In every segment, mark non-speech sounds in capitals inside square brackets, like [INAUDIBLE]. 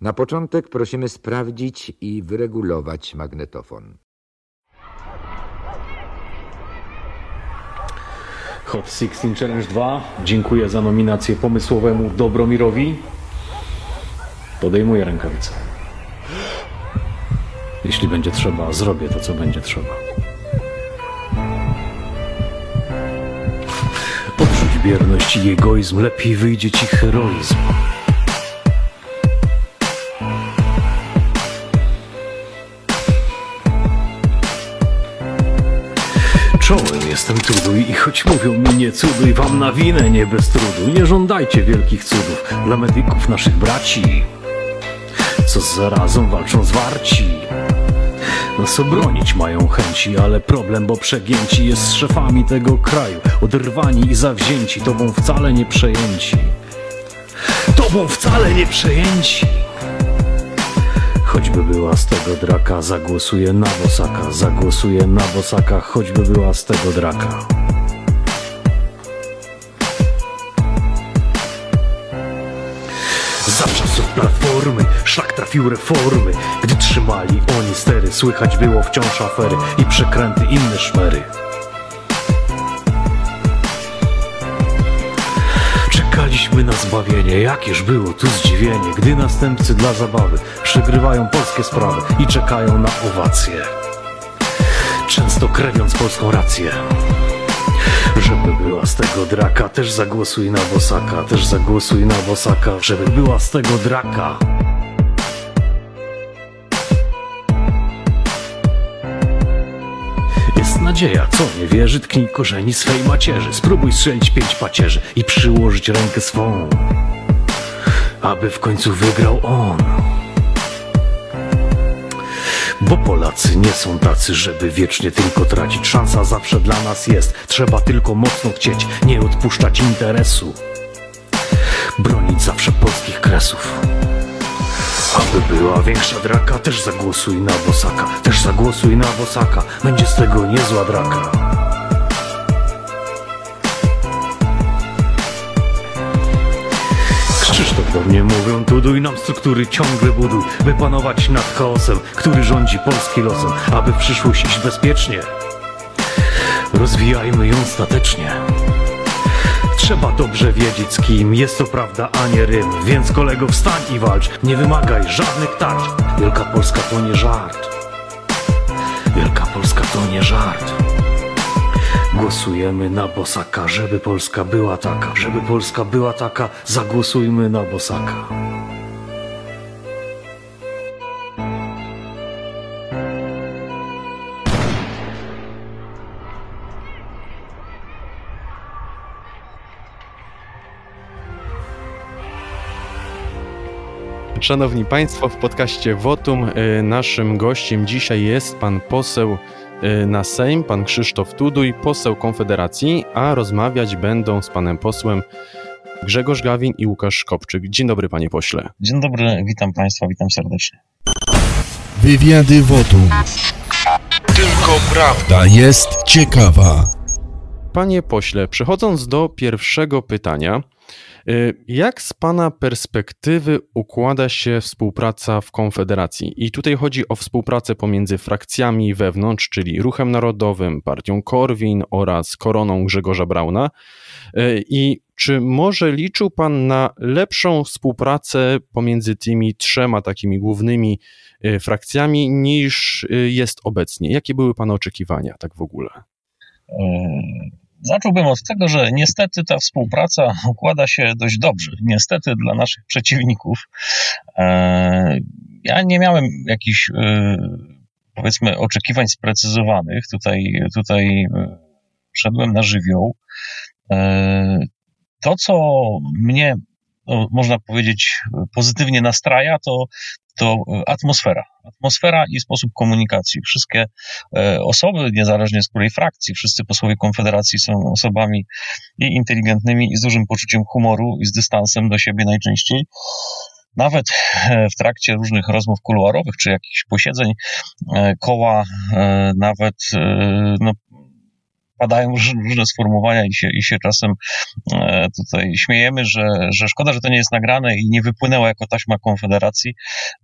Na początek prosimy sprawdzić i wyregulować magnetofon. Hot 16 Challenge 2. Dziękuję za nominację pomysłowemu Dobromirowi. Podejmuję rękawice. Jeśli będzie trzeba, zrobię to, co będzie trzeba. Odrzuć bierność i egoizm, lepiej wyjdzie ci heroizm. Jestem truduj i choć mówią mi nie cuduj, wam na winę nie bez trudu. Nie żądajcie wielkich cudów dla medyków naszych braci, co z zarazą walczą zwarci. Nas obronić mają chęci, ale problem, bo przegięci jest z szefami tego kraju. Oderwani i zawzięci, tobą wcale nie przejęci. Tobą wcale nie przejęci. Choćby była z tego draka, zagłosuję na bosaka. Zagłosuję na bosaka, choćby była z tego draka. Za czasów platformy szlak trafił reformy Gdy trzymali oni stery Słychać było wciąż afery I przekręty inne szmery Czekaliśmy na zbawienie. Jakież było tu zdziwienie Gdy następcy dla zabawy Przegrywają polskie sprawy I czekają na owacje? Często krewiąc polską rację. Żeby była z tego draka, też zagłosuj na Bosaka, też zagłosuj na Bosaka, żeby była z tego draka. Nadzieja, co nie wierzy, tknij korzeni swej macierzy. Spróbuj strzelić pięć pacierzy i przyłożyć rękę swą, aby w końcu wygrał on. Bo Polacy nie są tacy, żeby wiecznie tylko tracić. Szansa zawsze dla nas jest, trzeba tylko mocno chcieć, nie odpuszczać interesu. Bronić zawsze polskich kresów. Aby była większa draka, też zagłosuj na Bosaka, też zagłosuj na Bosaka, będzie z tego niezła draka. Krzysztof do mnie mówią, tuduj nam struktury ciągle buduj, by panować nad chaosem, który rządzi Polski losem, aby w przyszłość iść bezpiecznie. Rozwijajmy ją statecznie. Trzeba dobrze wiedzieć z kim, jest to prawda, a nie rym, więc kolego wstań i walcz, nie wymagaj żadnych tarcz. Wielka Polska to nie żart. Wielka Polska to nie żart. Głosujemy na Bosaka, żeby Polska była taka, żeby Polska była taka, zagłosujmy na Bosaka. Szanowni Państwo, w podcaście Wotum y, naszym gościem dzisiaj jest pan poseł y, na Sejm, pan Krzysztof Tuduj, poseł Konfederacji, a rozmawiać będą z panem posłem Grzegorz Gawin i Łukasz Szkopczyk. Dzień dobry, panie pośle. Dzień dobry, witam Państwa, witam serdecznie. Wywiady Wotum. Tylko prawda. Jest ciekawa. Panie pośle, przechodząc do pierwszego pytania, jak z Pana perspektywy układa się współpraca w Konfederacji? I tutaj chodzi o współpracę pomiędzy frakcjami wewnątrz, czyli Ruchem Narodowym, Partią Korwin oraz Koroną Grzegorza Brauna. Y, I czy może liczył Pan na lepszą współpracę pomiędzy tymi trzema takimi głównymi y, frakcjami niż jest obecnie? Jakie były Pana oczekiwania tak w ogóle? Zacząłbym od tego, że niestety ta współpraca układa się dość dobrze. Niestety dla naszych przeciwników. Ja nie miałem jakichś, powiedzmy, oczekiwań sprecyzowanych. Tutaj, tutaj szedłem na żywioł. To, co mnie, no, można powiedzieć, pozytywnie nastraja, to to atmosfera. Atmosfera i sposób komunikacji. Wszystkie osoby, niezależnie z której frakcji, wszyscy posłowie Konfederacji są osobami i inteligentnymi, i z dużym poczuciem humoru, i z dystansem do siebie najczęściej. Nawet w trakcie różnych rozmów kuluarowych, czy jakichś posiedzeń koła, nawet no, padają różne sformułowania i się, i się czasem e, tutaj śmiejemy, że, że szkoda, że to nie jest nagrane i nie wypłynęło jako taśma Konfederacji,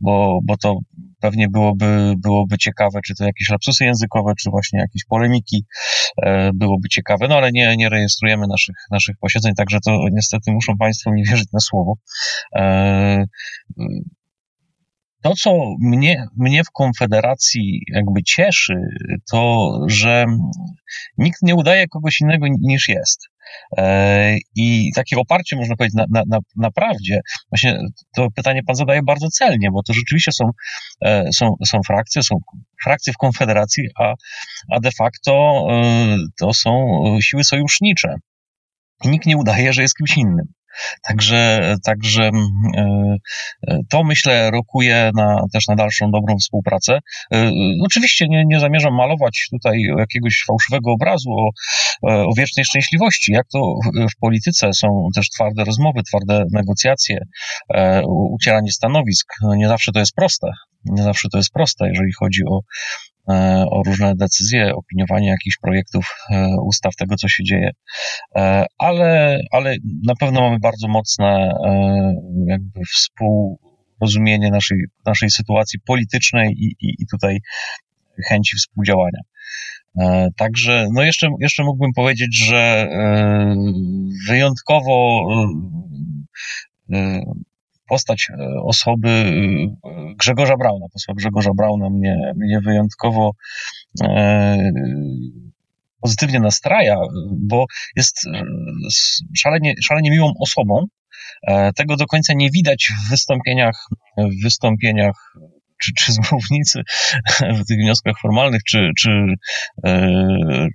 bo, bo to pewnie byłoby, byłoby ciekawe, czy to jakieś lapsusy językowe, czy właśnie jakieś polemiki e, byłoby ciekawe, no ale nie, nie rejestrujemy naszych, naszych posiedzeń, także to niestety muszą Państwo mi wierzyć na słowo. To, co mnie, mnie w Konfederacji jakby cieszy, to, że nikt nie udaje kogoś innego niż jest. E, I takie oparcie, można powiedzieć, na, na, na prawdzie, właśnie to pytanie pan zadaje bardzo celnie, bo to rzeczywiście są, e, są, są frakcje, są frakcje w Konfederacji, a, a de facto e, to są siły sojusznicze. I nikt nie udaje, że jest kimś innym. Także, także mm, e, e, to myślę rokuje na, też na dalszą dobrą współpracę. E, oczywiście nie, nie zamierzam malować tutaj jakiegoś fałszywego obrazu o, o wiecznej szczęśliwości. Jak to w, polityce są też twarde rozmowy, twarde negocjacje, ucieranie stanowisk. No nie zawsze to jest proste. Nie zawsze to jest proste, jeżeli chodzi o o różne decyzje, opiniowanie jakichś projektów e, ustaw, tego co się dzieje. E, ale, ale na pewno mamy bardzo mocne jakby współrozumienie naszej, naszej sytuacji politycznej i, i, i tutaj chęci współdziałania. Także, no jeszcze, jeszcze mógłbym powiedzieć, że wyjątkowo postać e, osoby e, Grzegorza Brauna, posła Grzegorza Brauna mnie, mnie wyjątkowo e, pozytywnie nastraja, bo jest szalenie, szalenie miłą osobą. Tego do końca nie widać w wystąpieniach, w wystąpieniach czy, czy z mównicy [LAUGHS] w tych wnioskach formalnych, czy, czy,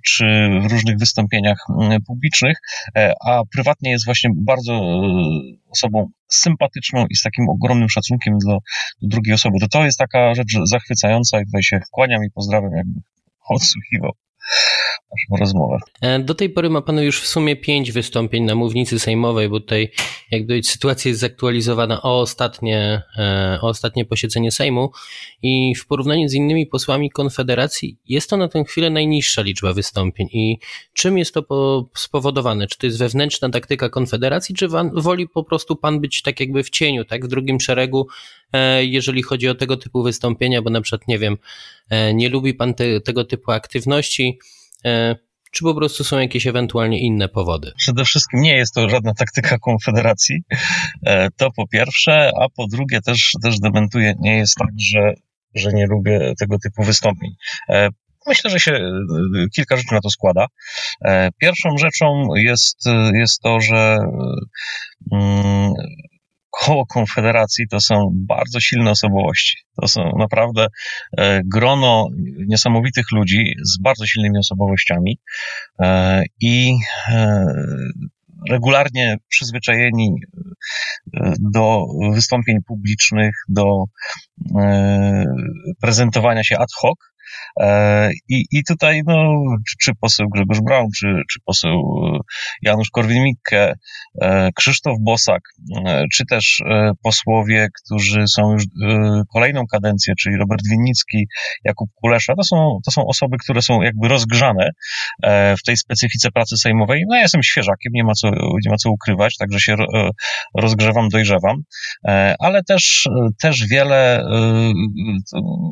czy w różnych wystąpieniach publicznych, a prywatnie jest właśnie bardzo osobą sympatyczną i z takim ogromnym szacunkiem do, do drugiej osoby. To to jest taka rzecz zachwycająca i tutaj się kłaniam i pozdrawiam, jakby odsłuchiwał naszą rozmowę. E, do tej pory ma Pan już w sumie pięć wystąpień na mównicy sejmowej, bo tutaj jakby sytuacja jest zaktualizowana o ostatnie, e, o ostatnie posiedzenie Sejmu i w porównaniu z innymi posłami Konfederacji jest to na tę chwilę najniższa liczba wystąpień. I czym jest to spowodowane? Czy to jest wewnętrzna taktyka Konfederacji, czy woli po prostu Pan być tak jakby w cieniu, tak w drugim szeregu, e, jeżeli chodzi o tego typu wystąpienia, bo na przykład, nie wiem, nie lubi Pan te, tego typu aktywności, E, czy po prostu są jakieś ewentualnie inne powody? Przede wszystkim nie jest to żadna taktyka Konfederacji, e, to po pierwsze, a po drugie też, też dementuję, nie jest tak, że, że nie lubię tego typu wystąpień. E, myślę, że się kilka rzeczy na to składa. Pierwszą rzeczą jest, jest to, że mm, koło Konfederacji to są bardzo silne osobowości. To są naprawdę e, grono niesamowitych ludzi z bardzo silnymi osobowościami e, i e, regularnie przyzwyczajeni do wystąpień publicznych, do prezentowania się ad hoc, I, i tutaj, no, czy, czy poseł Grzegorz Braun, czy, czy poseł e, Janusz Korwin-Mikke, e, Krzysztof Bosak, czy też posłowie, którzy są już kolejną kadencję, czyli Robert Winnicki, Jakub Kulesza, to są, to są osoby, które są jakby rozgrzane w tej specyfice pracy sejmowej. No ja jestem świeżakiem, nie ma co, nie ma co ukrywać, także się rozgrzewam, dojrzewam, ale też, też wiele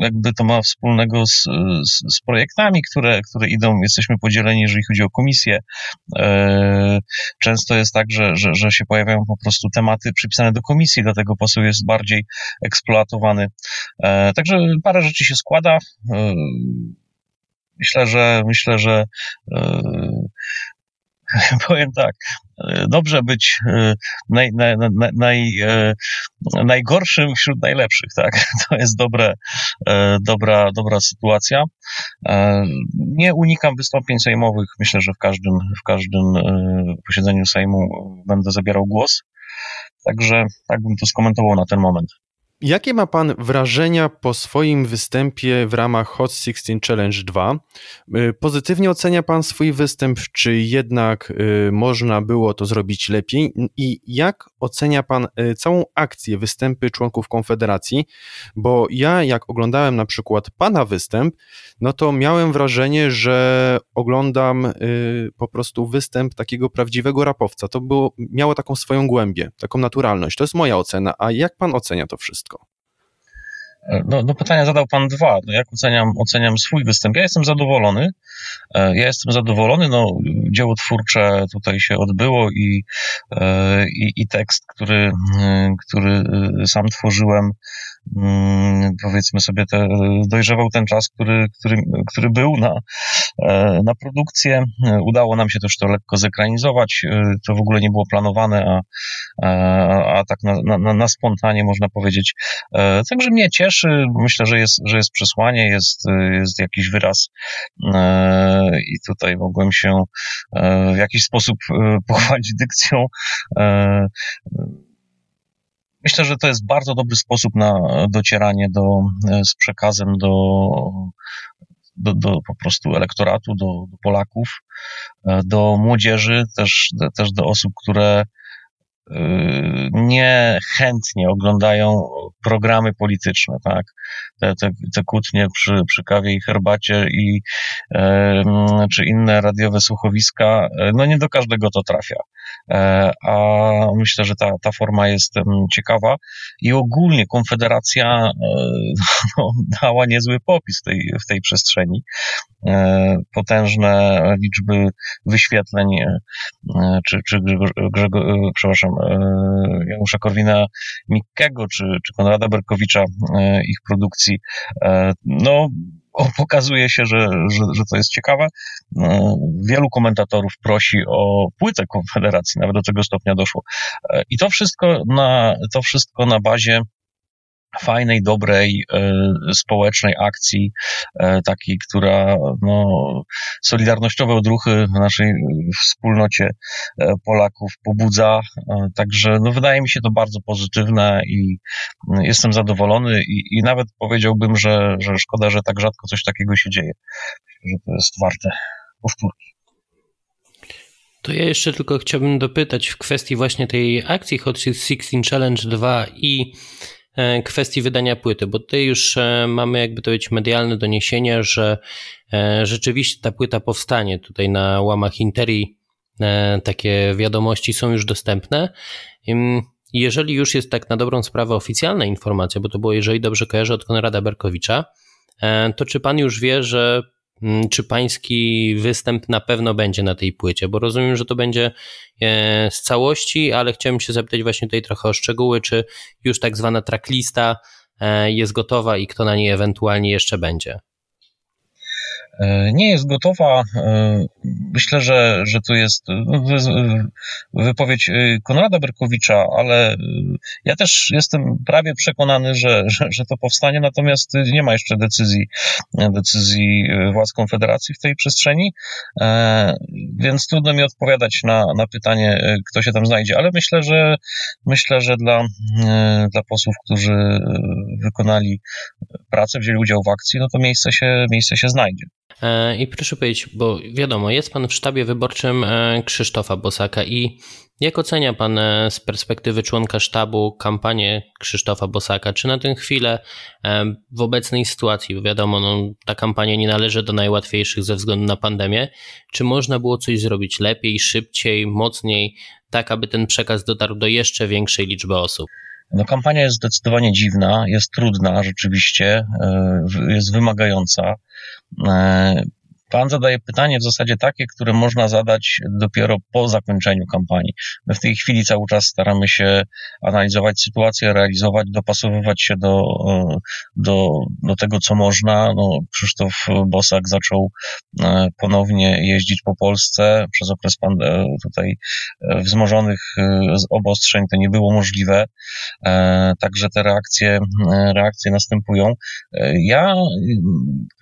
jakby to ma wspólnego z z, z, projektami, które, które idą, jesteśmy podzieleni, jeżeli chodzi o komisję. E, często jest tak, że, że, że się pojawiają po prostu tematy przypisane do komisji, dlatego poseł jest bardziej eksploatowany. E, także parę rzeczy się składa. E, myślę, że myślę, że [LAUGHS] powiem tak, dobrze być e, naj, naj, naj, e, najgorszym wśród najlepszych, tak? [LAUGHS] To jest dobre, e, dobra, dobra sytuacja. Nie unikam wystąpień sejmowych. Myślę, że w każdym, w każdym posiedzeniu Sejmu będę zabierał głos. Także tak bym to skomentował na ten moment. Jakie ma Pan wrażenia po swoim występie w ramach Hot 16 Challenge 2? Y, pozytywnie ocenia Pan swój występ, czy jednak y, można było to zrobić lepiej? I jak ocenia Pan y, całą akcję, występy członków Konfederacji? Bo ja, jak oglądałem na przykład Pana występ, no to miałem wrażenie, że oglądam po prostu występ takiego prawdziwego rapowca. To było, miało taką swoją głębię, taką naturalność. To jest moja ocena. A jak Pan ocenia to wszystko? No, no pytania zadał Pan dwa. No jak oceniam, oceniam swój występ? Ja jestem zadowolony. E, ja jestem zadowolony. No, dzieło twórcze tutaj się odbyło i, e, i, i tekst, który, e, który sam tworzyłem, powiedzmy sobie, te, dojrzewał ten czas, który, który, który był na, e, na produkcję. Udało nam się też to lekko zekranizować. E, to w ogóle nie było planowane, a, a, a tak na, na, na spontanie można powiedzieć. E, także mnie cieszy. Myślę, że jest, że jest przesłanie, jest, jest jakiś wyraz i tutaj mogłem się w jakiś sposób pochwalić dykcją Myślę, że to jest bardzo dobry sposób na docieranie do, e, z przekazem do, do, do po prostu elektoratu, do, do Polaków, e, do młodzieży, też, też do osób, które niechętnie oglądają programy polityczne, tak? Te, te, te kłótnie przy, przy kawie i herbacie i e, czy inne radiowe słuchowiska, e, no nie do każdego to trafia. E, a myślę, że ta, ta forma jest ciekawa i ogólnie Konfederacja e, [LAUGHS] no, dała niezły popis tej, w tej przestrzeni. E, potężne liczby wyświetleń, czy, czy Grzego, przepraszam, Janusza Korwina-Mikkego, czy, czy Konrada Berkowicza, ich produkcji, no pokazuje się, że, że, że to jest ciekawe. Wielu komentatorów prosi o płytę Konfederacji, nawet do tego stopnia doszło. I to wszystko na, to wszystko na bazie fajnej, dobrej, e, społecznej akcji, e, takiej, która no, solidarnościowe odruchy w naszej wspólnocie e, Polaków pobudza. Także no, wydaje mi się to bardzo pozytywne i jestem zadowolony i, i nawet powiedziałbym, że, że szkoda, że tak rzadko coś takiego się dzieje. Że to jest warte powtórki. To ja jeszcze tylko chciałbym dopytać w kwestii właśnie tej akcji Hot 16 Challenge 2 i kwestii wydania płyty, bo tutaj już e, mamy jakby to być medialne doniesienia, że e, rzeczywiście ta płyta powstanie. Tutaj na łamach Interi takie wiadomości są już dostępne. Jeżeli już jest tak na dobrą sprawę oficjalna informacja, bo to było, jeżeli dobrze kojarzę, od Konrada Berkowicza, to czy pan już wie, że czy pański występ na pewno będzie na tej płycie, bo rozumiem, że to będzie e, z całości, ale chciałem się zapytać właśnie tutaj trochę o szczegóły, czy już tak zwana tracklista e, jest gotowa i kto na niej ewentualnie jeszcze będzie. E, nie jest gotowa. E, myślę, że, że tu jest no, wypowiedź e, Konrada Berkowicza, ale ja też jestem prawie przekonany, że, że, że to powstanie, natomiast nie ma jeszcze decyzji, decyzji władz Konfederacji w tej przestrzeni, więc trudno mi odpowiadać na, na pytanie, kto się tam znajdzie, ale myślę, że myślę, że dla, dla posłów, którzy wykonali pracę, wzięli udział w akcji, no to miejsce się, miejsce się znajdzie. E, I proszę powiedzieć, bo wiadomo, jest pan w sztabie wyborczym e, Krzysztofa Bosaka i jak ocenia pan e, z perspektywy członka sztabu kampanię Krzysztofa Bosaka? Czy na tę chwilę w obecnej sytuacji, bo wiadomo, no, ta kampania nie należy do najłatwiejszych ze względu na pandemię, czy można było coś zrobić lepiej, szybciej, mocniej, tak aby ten przekaz dotarł do jeszcze większej liczby osób? No, kampania jest zdecydowanie dziwna, jest trudna rzeczywiście, jest wymagająca. E, Pan zadaje pytanie w zasadzie takie, które można zadać dopiero po zakończeniu kampanii. My w tej chwili cały czas staramy się analizować sytuację, realizować, dopasowywać się do, e, do, do tego, co można. No, Krzysztof Bosak zaczął e, ponownie jeździć po Polsce przez okres tutaj wzmożonych obostrzeń. To nie było możliwe. Także te reakcje, reakcje następują. Ja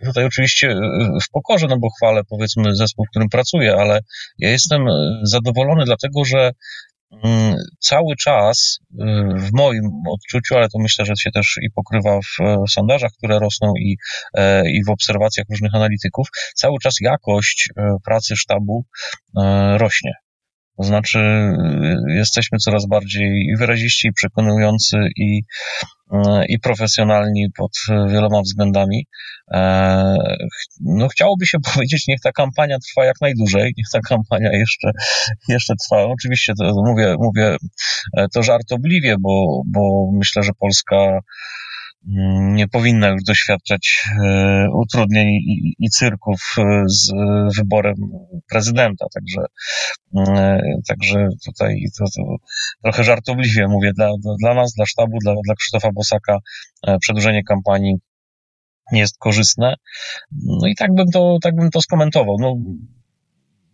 tutaj oczywiście w pokorze, no bo chwalę powiedzmy zespół, w którym pracuję, ale ja jestem zadowolony dlatego, że mm, cały czas y, w moim odczuciu, ale to myślę, że się też i pokrywa w sondażach, które rosną i, e, i w obserwacjach różnych analityków, cały czas jakość e, pracy sztabu e, rośnie. To znaczy, jesteśmy coraz bardziej wyraziści, przekonujący i, i profesjonalni pod wieloma względami. E, no, chciałoby się [LAUGHS] powiedzieć, niech ta kampania trwa jak najdłużej, niech ta kampania jeszcze, jeszcze trwa. Oczywiście to mówię, mówię to żartobliwie, bo, bo myślę, że Polska nie powinna już doświadczać e, utrudnień i, i cyrków e, z wyborem prezydenta. Także, e, także tutaj to, to trochę żartobliwie mówię dla, dla nas, dla sztabu, dla, dla Krzysztofa Bosaka przedłużenie kampanii jest korzystne. No i tak bym to, tak bym to skomentował. No,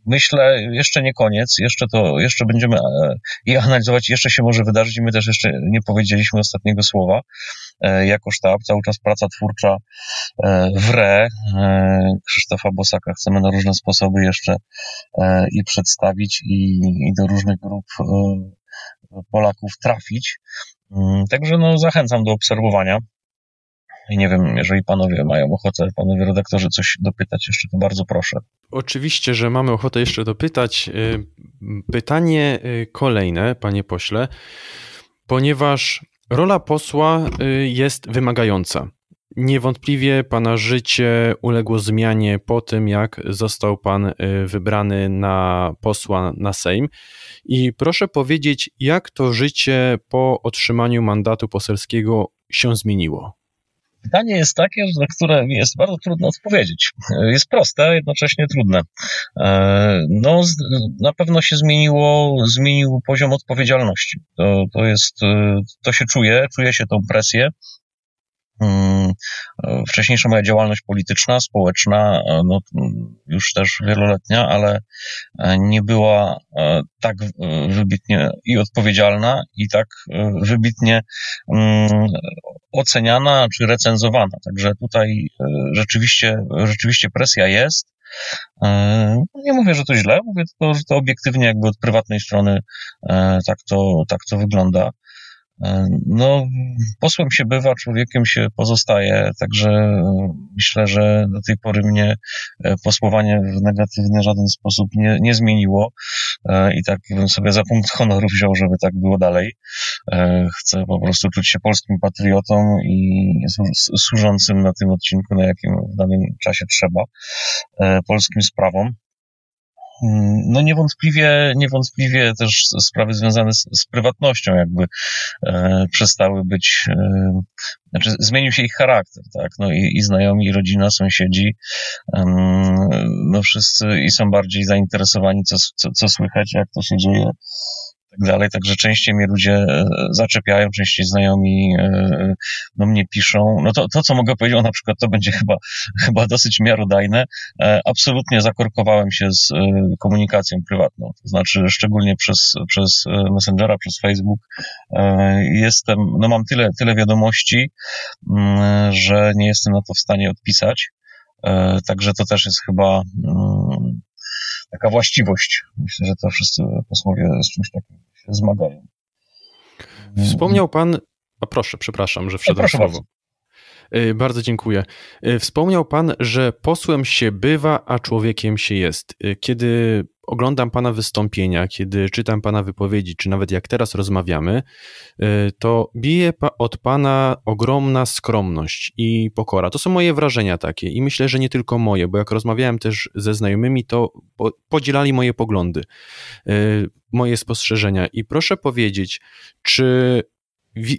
myślę, jeszcze nie koniec, jeszcze to, jeszcze będziemy je analizować, jeszcze się może wydarzyć my też jeszcze nie powiedzieliśmy ostatniego słowa. E, jako sztab, cały czas praca twórcza e, w RE e, Krzysztofa Bosaka chcemy na różne sposoby jeszcze i przedstawić i, i do różnych grup Polaków trafić. Mm, także no, zachęcam do obserwowania. I nie wiem, jeżeli panowie mają ochotę, panowie redaktorzy, coś dopytać jeszcze, to bardzo proszę. Oczywiście, że mamy ochotę jeszcze dopytać. Pytanie kolejne, panie pośle, ponieważ Rola posła y, jest wymagająca. Niewątpliwie pana życie uległo zmianie po tym, jak został pan y, wybrany na posła na Sejm. I proszę powiedzieć, jak to życie po otrzymaniu mandatu poselskiego się zmieniło? Pytanie jest takie, na które jest bardzo trudno odpowiedzieć. Jest proste, a jednocześnie trudne. E, no, na pewno się zmieniło, zmienił poziom odpowiedzialności. To, to jest, e, to się czuje, czuje się tą presję. Mm, wcześniejsza moja działalność polityczna, społeczna, e, no, już też wieloletnia, ale nie była tak wybitnie i odpowiedzialna, i tak wybitnie mm, oceniana czy recenzowana. Także tutaj e, rzeczywiście, rzeczywiście presja jest. E, no, nie mówię, że to źle, mówię tylko, że to obiektywnie jakby od prywatnej strony e, tak to, tak to wygląda. E, no, posłem się bywa, człowiekiem się pozostaje, także e, myślę, że do tej pory mnie e, posłowanie w negatywny żaden sposób nie, nie zmieniło i tak bym sobie za punkt honoru wziął, żeby tak było dalej. Chcę po prostu czuć się polskim patriotą i służącym na tym odcinku, na jakim w danym czasie trzeba, polskim sprawom. Mm, no niewątpliwie, niewątpliwie też sprawy związane z, z prywatnością jakby e, przestały być, e, znaczy zmienił się ich charakter, tak, no i, i znajomi, i rodzina, sąsiedzi, e, no wszyscy i są bardziej zainteresowani, co, co, co słychać, jak to się dzieje tak dalej. Także częściej mnie ludzie e, zaczepiają, częściej znajomi e, do mnie piszą. No to, to co mogę powiedzieć, na przykład to będzie [LAUGHS] chyba, chyba dosyć miarodajne. E, absolutnie zakorkowałem się z komunikacją prywatną. To znaczy, szczególnie przez, przez Messengera, przez Facebook. Jestem, no mam tyle, tyle wiadomości, mm, że nie jestem na to w stanie odpisać. Także to też jest chyba mm, taka właściwość. Myślę, że to wszyscy posłowie z czymś takim się zmagają. Wspomniał pan, a proszę, przepraszam, że wszedłem proszę słowo. Bardzo. Y, bardzo dziękuję. Y, wspomniał Pan, że posłem się bywa, a człowiekiem się jest. Y, kiedy oglądam Pana wystąpienia, kiedy czytam Pana wypowiedzi, czy nawet jak teraz rozmawiamy, to bije od Pana ogromna skromność i pokora. To są moje wrażenia takie i myślę, że nie tylko moje, bo jak rozmawiałem też ze znajomymi, to podzielali moje poglądy, moje spostrzeżenia. I proszę powiedzieć, czy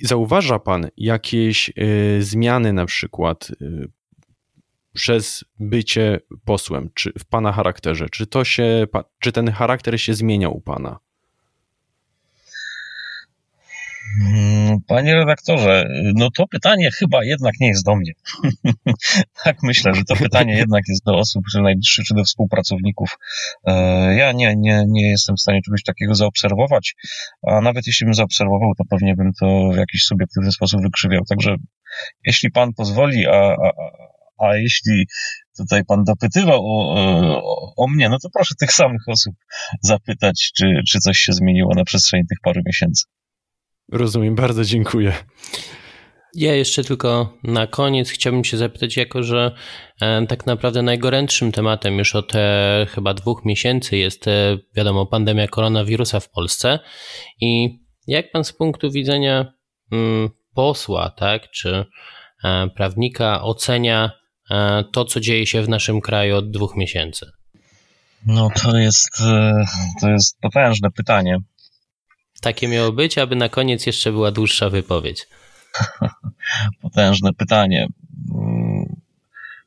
Zauważa Pan jakieś y, zmiany na przykład y, przez bycie posłem, czy w Pana charakterze? Czy, to się, czy ten charakter się zmieniał u Pana? Mm, panie redaktorze, no to pytanie chyba jednak nie jest do mnie. [LAUGHS] tak myślę, że to pytanie [LAUGHS] jednak jest do osób czy najbliższych, czy do współpracowników. E, ja nie, nie, nie jestem w stanie czegoś takiego zaobserwować, a nawet jeśli bym zaobserwował, to pewnie bym to w jakiś subiektywny sposób wykrzywiał. Także jeśli pan pozwoli, a, a, a jeśli tutaj pan dopytywał o, o, o, mnie, no to proszę tych samych osób zapytać, czy, czy coś się zmieniło na przestrzeni tych paru miesięcy. Rozumiem, bardzo dziękuję. Ja jeszcze tylko na koniec chciałbym się zapytać, jako że e, tak naprawdę najgorętszym tematem już od e, chyba dwóch miesięcy jest, e, wiadomo, pandemia koronawirusa w Polsce. I jak pan z punktu widzenia mm, posła, tak, czy prawnika ocenia to, co dzieje się w naszym kraju od dwóch miesięcy? No to jest, to jest potężne pytanie. Takie miało być, aby na koniec jeszcze była dłuższa wypowiedź. [LAUGHS] Potężne pytanie. Mm,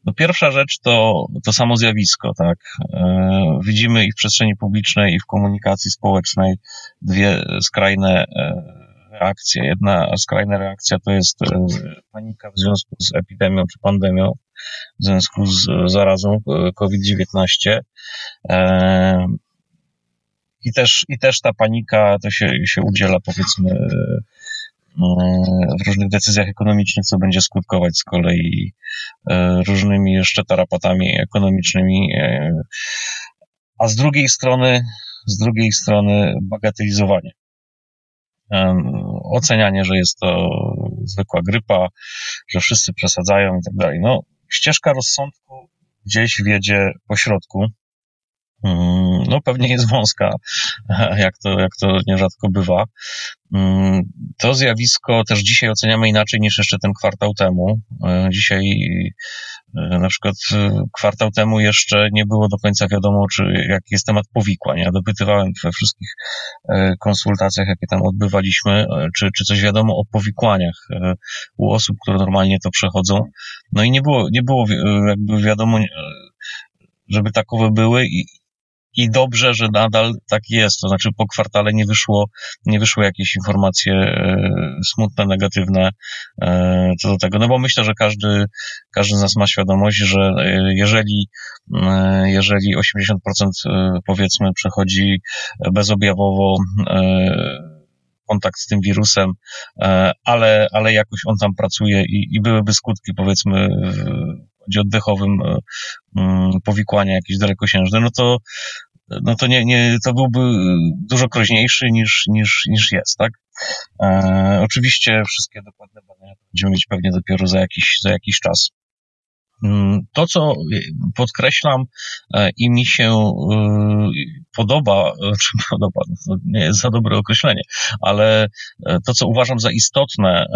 no pierwsza rzecz to, to samo zjawisko, tak. E, widzimy i w przestrzeni publicznej, i w komunikacji społecznej dwie skrajne e, reakcje. Jedna skrajna reakcja to jest e, panika w związku z epidemią czy pandemią, w związku z zarazą COVID-19. I też, I też ta panika to się, się udziela powiedzmy w różnych decyzjach ekonomicznych, co będzie skutkować z kolei e, różnymi jeszcze tarapatami ekonomicznymi, e, a z drugiej strony, z drugiej strony bagatelizowanie. Ocenianie, że jest to zwykła grypa, że wszyscy przesadzają i tak dalej. No, ścieżka rozsądku gdzieś wiedzie po środku. Mm, no pewnie jest wąska, [LAUGHS] jak to, jak to nierzadko bywa. Mm, to zjawisko też dzisiaj oceniamy inaczej niż jeszcze ten kwartał temu. E, dzisiaj na przykład e, kwartał temu jeszcze nie było do końca wiadomo, czy jaki jest temat powikłań. Ja dopytywałem we wszystkich konsultacjach, jakie tam odbywaliśmy, czy, czy coś wiadomo o powikłaniach u osób, które normalnie to przechodzą. No i nie było, nie było jakby wiadomo, żeby takowe były i, i dobrze, że nadal tak jest. To znaczy po kwartale nie wyszło, nie wyszły jakieś informacje e, smutne, negatywne e, co do tego. No bo myślę, że każdy, każdy z nas ma świadomość, że e, jeżeli, jeżeli 80% powiedzmy przechodzi bezobjawowo kontakt z tym wirusem, ale, ale jakoś on tam pracuje i, i byłyby skutki, powiedzmy, w oddechowym powikłania jakieś dalekosiężne, no to, no to nie, nie, to byłby dużo groźniejszy niż, niż, niż jest, tak? E, oczywiście wszystkie dokładne badania będziemy mieć pewnie dopiero za jakiś, za jakiś czas. Mm, to, co podkreślam e, i mi się e, podoba, [LAUGHS] czy podoba, to nie jest za dobre określenie, ale e, to, co uważam za istotne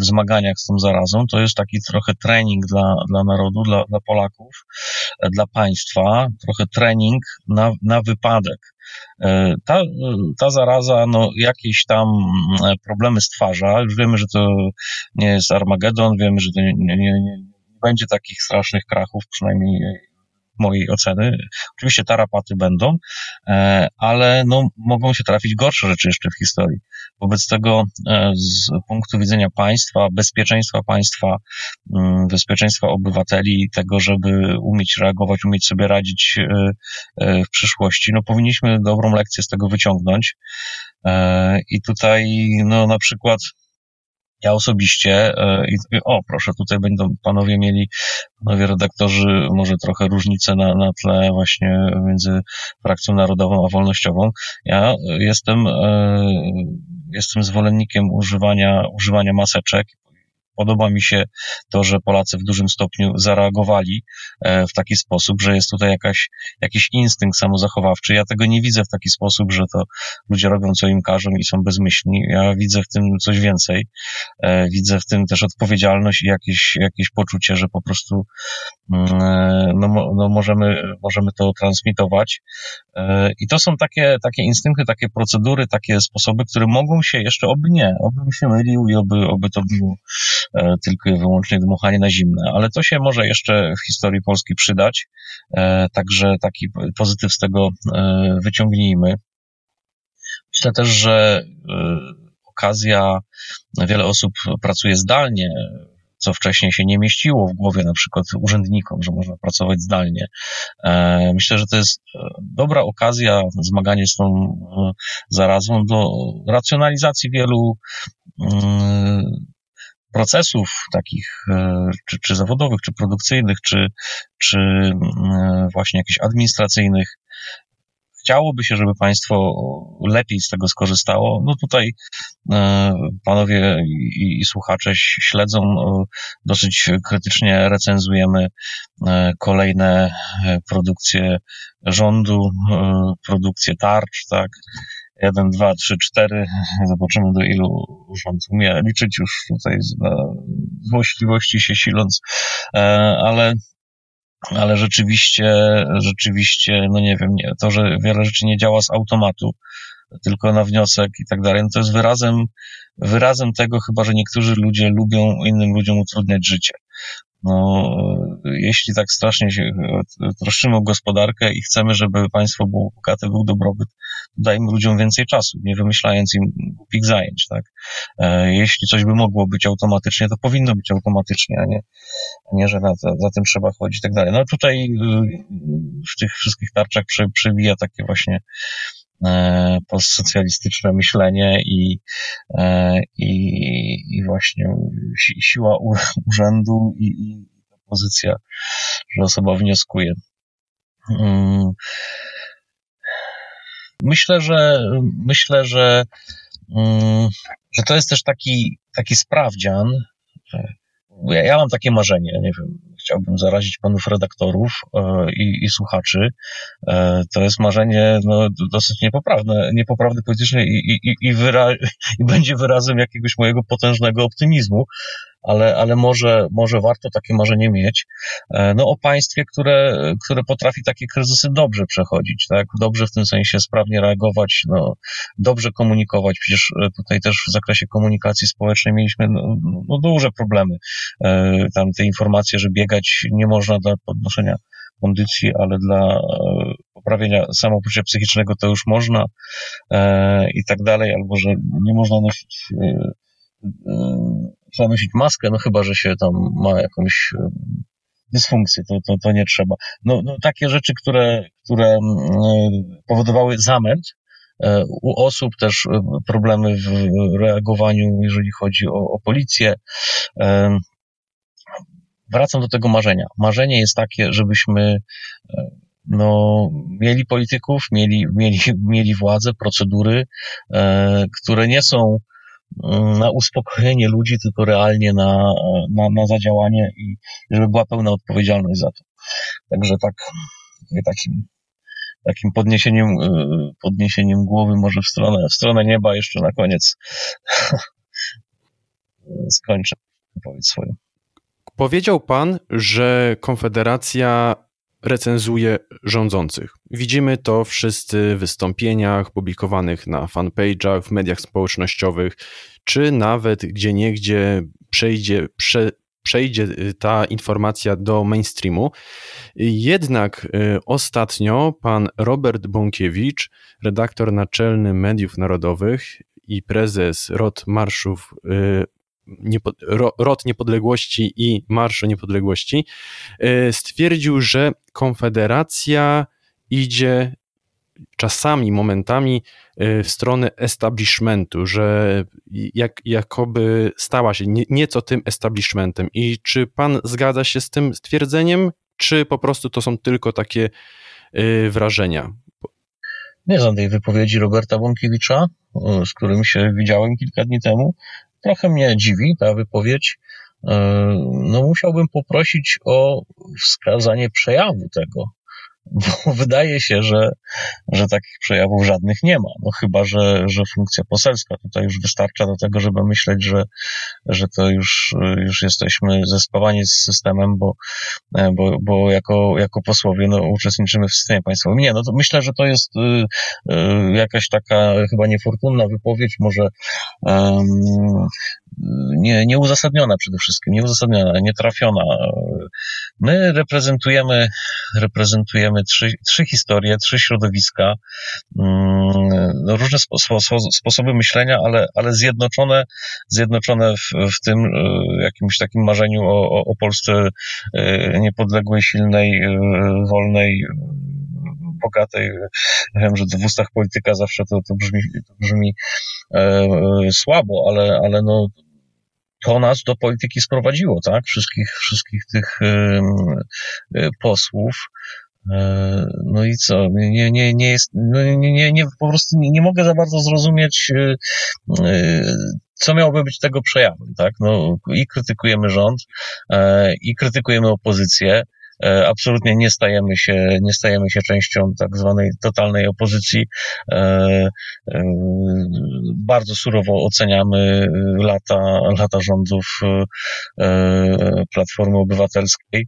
w zmaganiach z tą zarazą, to jest taki trochę trening dla, dla narodu, dla, dla Polaków, dla państwa, trochę trening na, na wypadek. Ta, ta zaraza no, jakieś tam problemy stwarza. Już wiemy, że to nie jest Armagedon, wiemy, że to nie, nie, nie będzie takich strasznych krachów, przynajmniej mojej oceny. Oczywiście tarapaty będą, e, ale no, mogą się trafić gorsze rzeczy jeszcze w historii. Wobec tego e, z punktu widzenia państwa, bezpieczeństwa państwa, mm, bezpieczeństwa obywateli, tego, żeby umieć reagować, umieć sobie radzić e, w przyszłości, no powinniśmy dobrą lekcję z tego wyciągnąć. I tutaj, no na przykład ja osobiście, e, o proszę, tutaj będą panowie mieli, panowie redaktorzy, może trochę różnice na, na tle właśnie między frakcją narodową a wolnościową. Ja jestem, e, jestem zwolennikiem używania, używania maseczek Podoba mi się to, że Polacy w dużym stopniu zareagowali e, w taki sposób, że jest tutaj jakaś, jakiś instynkt samozachowawczy. Ja tego nie widzę w taki sposób, że to ludzie robią co im każą i są bezmyślni. Ja widzę w tym coś więcej. E, widzę w tym też odpowiedzialność i jakieś, jakieś poczucie, że po prostu mm, e, no, no możemy, możemy to transmitować. I to są takie, takie instynkty, takie procedury, takie sposoby, które mogą się jeszcze, oby nie, oby się mylił i oby, oby to było tylko i wyłącznie dmuchanie na zimne, ale to się może jeszcze w historii Polski przydać, e, także taki pozytyw z tego e, wyciągnijmy. Myślę też, że okazja, wiele osób pracuje zdalnie, co wcześniej się nie mieściło w głowie na przykład urzędnikom, że można pracować zdalnie. Myślę, że to jest dobra okazja, zmaganie z tą zarazą do racjonalizacji wielu procesów takich, czy, czy zawodowych, czy produkcyjnych, czy, czy właśnie jakichś administracyjnych, chciałoby się, żeby państwo lepiej z tego skorzystało. No tutaj e, panowie i, słuchacze śledzą, e, dosyć krytycznie recenzujemy e, kolejne produkcje rządu, produkcje tarcz, tak. Jeden, dwa, trzy, cztery. [LAUGHS] Zobaczymy, do ilu rząd umie liczyć już tutaj z złośliwości się siląc, ale ale rzeczywiście, rzeczywiście, no nie wiem, nie, to, że wiele rzeczy nie działa z automatu, tylko na wniosek i tak dalej, no to jest wyrazem, wyrazem tego chyba, że niektórzy ludzie lubią innym ludziom utrudniać życie. No, jeśli tak strasznie się troszczymy o gospodarkę i chcemy, żeby państwo było bogate, był dobrobyt, dajmy ludziom więcej czasu, nie wymyślając im głupich zajęć, tak? E, jeśli coś by mogło być automatycznie, to powinno być automatycznie, a nie, a nie że na, za, za tym trzeba chodzić i tak dalej. No tutaj y, w tych wszystkich tarczach przy, przywija takie właśnie e, postsocjalistyczne myślenie i, e, i, i właśnie siła [LAUGHS] urzędu i, i pozycja, że osoba wnioskuje. Mm. Myślę, że myślę, że, mm, że to jest też taki, taki sprawdzian. Ja, ja mam takie marzenie, nie wiem, chciałbym zarazić panów redaktorów e, i, i słuchaczy. E, to jest marzenie no, dosyć niepoprawne, niepoprawne politycznie i, i, i, wyra- [LAUGHS] i będzie wyrazem jakiegoś mojego potężnego optymizmu, ale, ale może, może warto takie marzenie mieć. E, no o państwie, które, które potrafi takie kryzysy dobrze przechodzić, tak? Dobrze w tym sensie sprawnie reagować, no, dobrze komunikować. Przecież e, tutaj też w zakresie komunikacji społecznej mieliśmy no, no duże problemy. E, tam te informacje, że biegać nie można dla podnoszenia kondycji, ale dla poprawienia samopoczucia psychicznego to już można i tak dalej, albo że nie można nosić trzeba nosić maskę, no chyba, że się tam ma jakąś e, dysfunkcję, to, to, to nie trzeba. No, no takie rzeczy, które, które mm, e, powodowały zamęt e, u osób, też problemy w reagowaniu, jeżeli chodzi o, o policję. Wracam do tego marzenia. Marzenie jest takie, żebyśmy no, mieli polityków, mieli, mieli, mieli władzę, procedury, które nie są na uspokojenie ludzi, tylko realnie na, na, na zadziałanie i żeby była pełna odpowiedzialność za to. Także tak, takim, takim podniesieniem, y, podniesieniem głowy może w stronę, w stronę nieba jeszcze na koniec [LAUGHS] skończę wypowiedź swoją. Powiedział pan, że Konfederacja recenzuje rządzących. Widzimy to wszyscy w wystąpieniach publikowanych na fanpage'ach, w mediach społecznościowych, czy nawet gdzie niegdzie przejdzie, prze, przejdzie ta informacja do mainstreamu. Jednak y, ostatnio pan Robert Bąkiewicz, redaktor naczelny Mediów Narodowych i prezes ROT Marszów y, Niepod Rot Niepodległości i Marszu Niepodległości, e, stwierdził, że Konfederacja idzie czasami, momentami e, w stronę establishmentu, że jak, jakoby stała się nieco tym establishmentem. I czy pan zgadza się z tym stwierdzeniem, czy po prostu to są tylko takie e, wrażenia? Nie znam tej wypowiedzi Roberta Bąkiewicza, z którym się widziałem kilka dni temu. Trochę mnie dziwi ta wypowiedź. E, no, musiałbym poprosić o wskazanie przejawu tego, [LAUGHS] bo wydaje się, że, że takich przejawów żadnych nie ma. No chyba, że, że funkcja poselska tutaj już wystarcza do tego, żeby myśleć, że, że to już, już jesteśmy zespawani z systemem, bo, bo, bo jako, jako posłowie no, uczestniczymy w systemie państwowym. Nie, no to myślę, że to jest y, y, jakaś taka chyba niefortunna wypowiedź, może nie, nieuzasadniona przede wszystkim, nieuzasadniona, nietrafiona. My reprezentujemy, reprezentujemy trzy, trzy historie, trzy środowiska, mm, różne spo, sposoby myślenia, ale, ale zjednoczone, zjednoczone w, w tym e, jakimś takim marzeniu o, o Polsce e, niepodległej, silnej, e, wolnej, bogatej. Wiem, że w ustach polityka zawsze to, to brzmi, to brzmi e, słabo, ale, ale no, to nas do polityki sprowadziło, tak? Wszystkich, wszystkich tych posłów. E, no i co? Nie, nie, nie jest, no nie, nie, nie, po prostu nie, nie mogę za bardzo zrozumieć, e, e, co miałoby być tego przejawem, tak? No, i krytykujemy rząd, i krytykujemy opozycję, absolutnie nie stajemy się, nie stajemy się częścią tak zwanej totalnej opozycji. Bardzo surowo oceniamy lata, lata rządów Platformy Obywatelskiej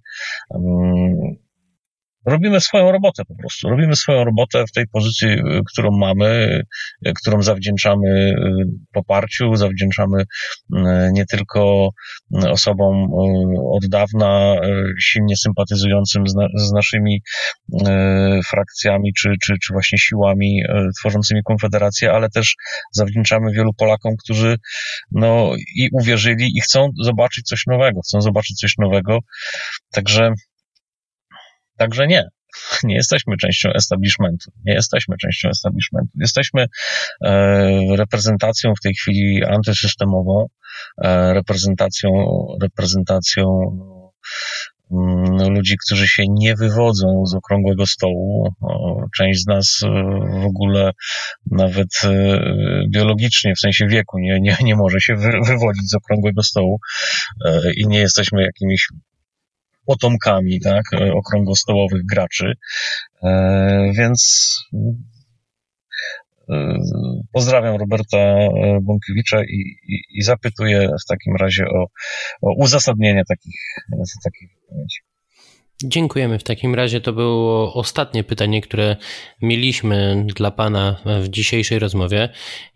robimy swoją robotę po prostu. Robimy swoją robotę w tej pozycji, y, którą mamy, y, którą zawdzięczamy y, poparciu, zawdzięczamy nie tylko osobom od dawna silnie sympatyzującym z, na, z naszymi frakcjami czy, czy, czy właśnie siłami tworzącymi Konfederację, ale też zawdzięczamy wielu Polakom, którzy no i uwierzyli i chcą zobaczyć coś nowego, chcą zobaczyć coś nowego. Także Także nie, [LAUGHS] nie jesteśmy częścią establishmentu. Nie jesteśmy częścią establishmentu. Jesteśmy e, reprezentacją w tej chwili antysystemową, e, reprezentacją, reprezentacją mm, ludzi, którzy się nie wywodzą z okrągłego stołu. Część z nas e, w ogóle nawet biologicznie, w sensie wieku, nie, nie, nie może się wywodzić z okrągłego stołu i nie jesteśmy jakimiś potomkami tak, okrągłostołowych graczy. E, więc e, pozdrawiam Roberta e, Bąkiewicza i, i, i zapytuję w takim razie o, o uzasadnienie takich, takich wypowiedzi. Dziękujemy. W takim razie to było ostatnie pytanie, które mieliśmy dla Pana w dzisiejszej rozmowie.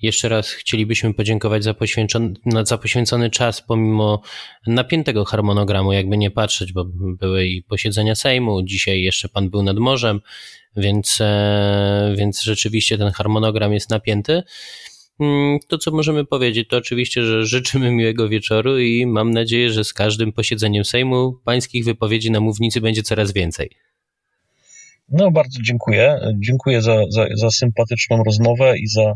Jeszcze raz chcielibyśmy podziękować za poświęcony, za poświęcony czas, pomimo napiętego harmonogramu, jakby nie patrzeć, bo były i posiedzenia Sejmu, dzisiaj jeszcze Pan był nad morzem, więc, e, więc rzeczywiście ten harmonogram jest napięty. Mm, to, co możemy powiedzieć, to oczywiście, że życzymy miłego wieczoru i mam nadzieję, że z każdym posiedzeniem Sejmu pańskich wypowiedzi na mównicy będzie coraz więcej. No, bardzo dziękuję. Dziękuję za, za, za sympatyczną rozmowę i za,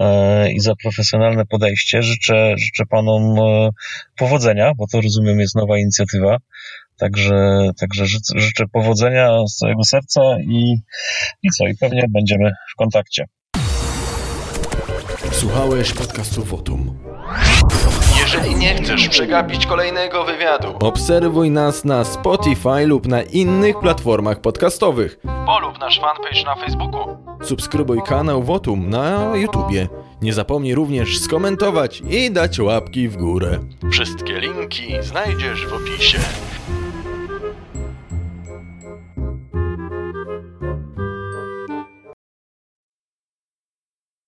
e, i za profesjonalne podejście. Życzę, życzę panom e, powodzenia, bo to rozumiem jest nowa inicjatywa. Także, także życzę, życzę powodzenia z całego serca i, i co, i pewnie będziemy w kontakcie. Słuchałeś podcastu Wotum. Jeżeli nie chcesz przegapić kolejnego wywiadu, obserwuj nas na Spotify lub na innych platformach podcastowych. Polub nasz fanpage na Facebooku. Subskrybuj kanał Wotum na YouTubie. Nie zapomnij również skomentować i dać łapki w górę. Wszystkie linki znajdziesz w opisie.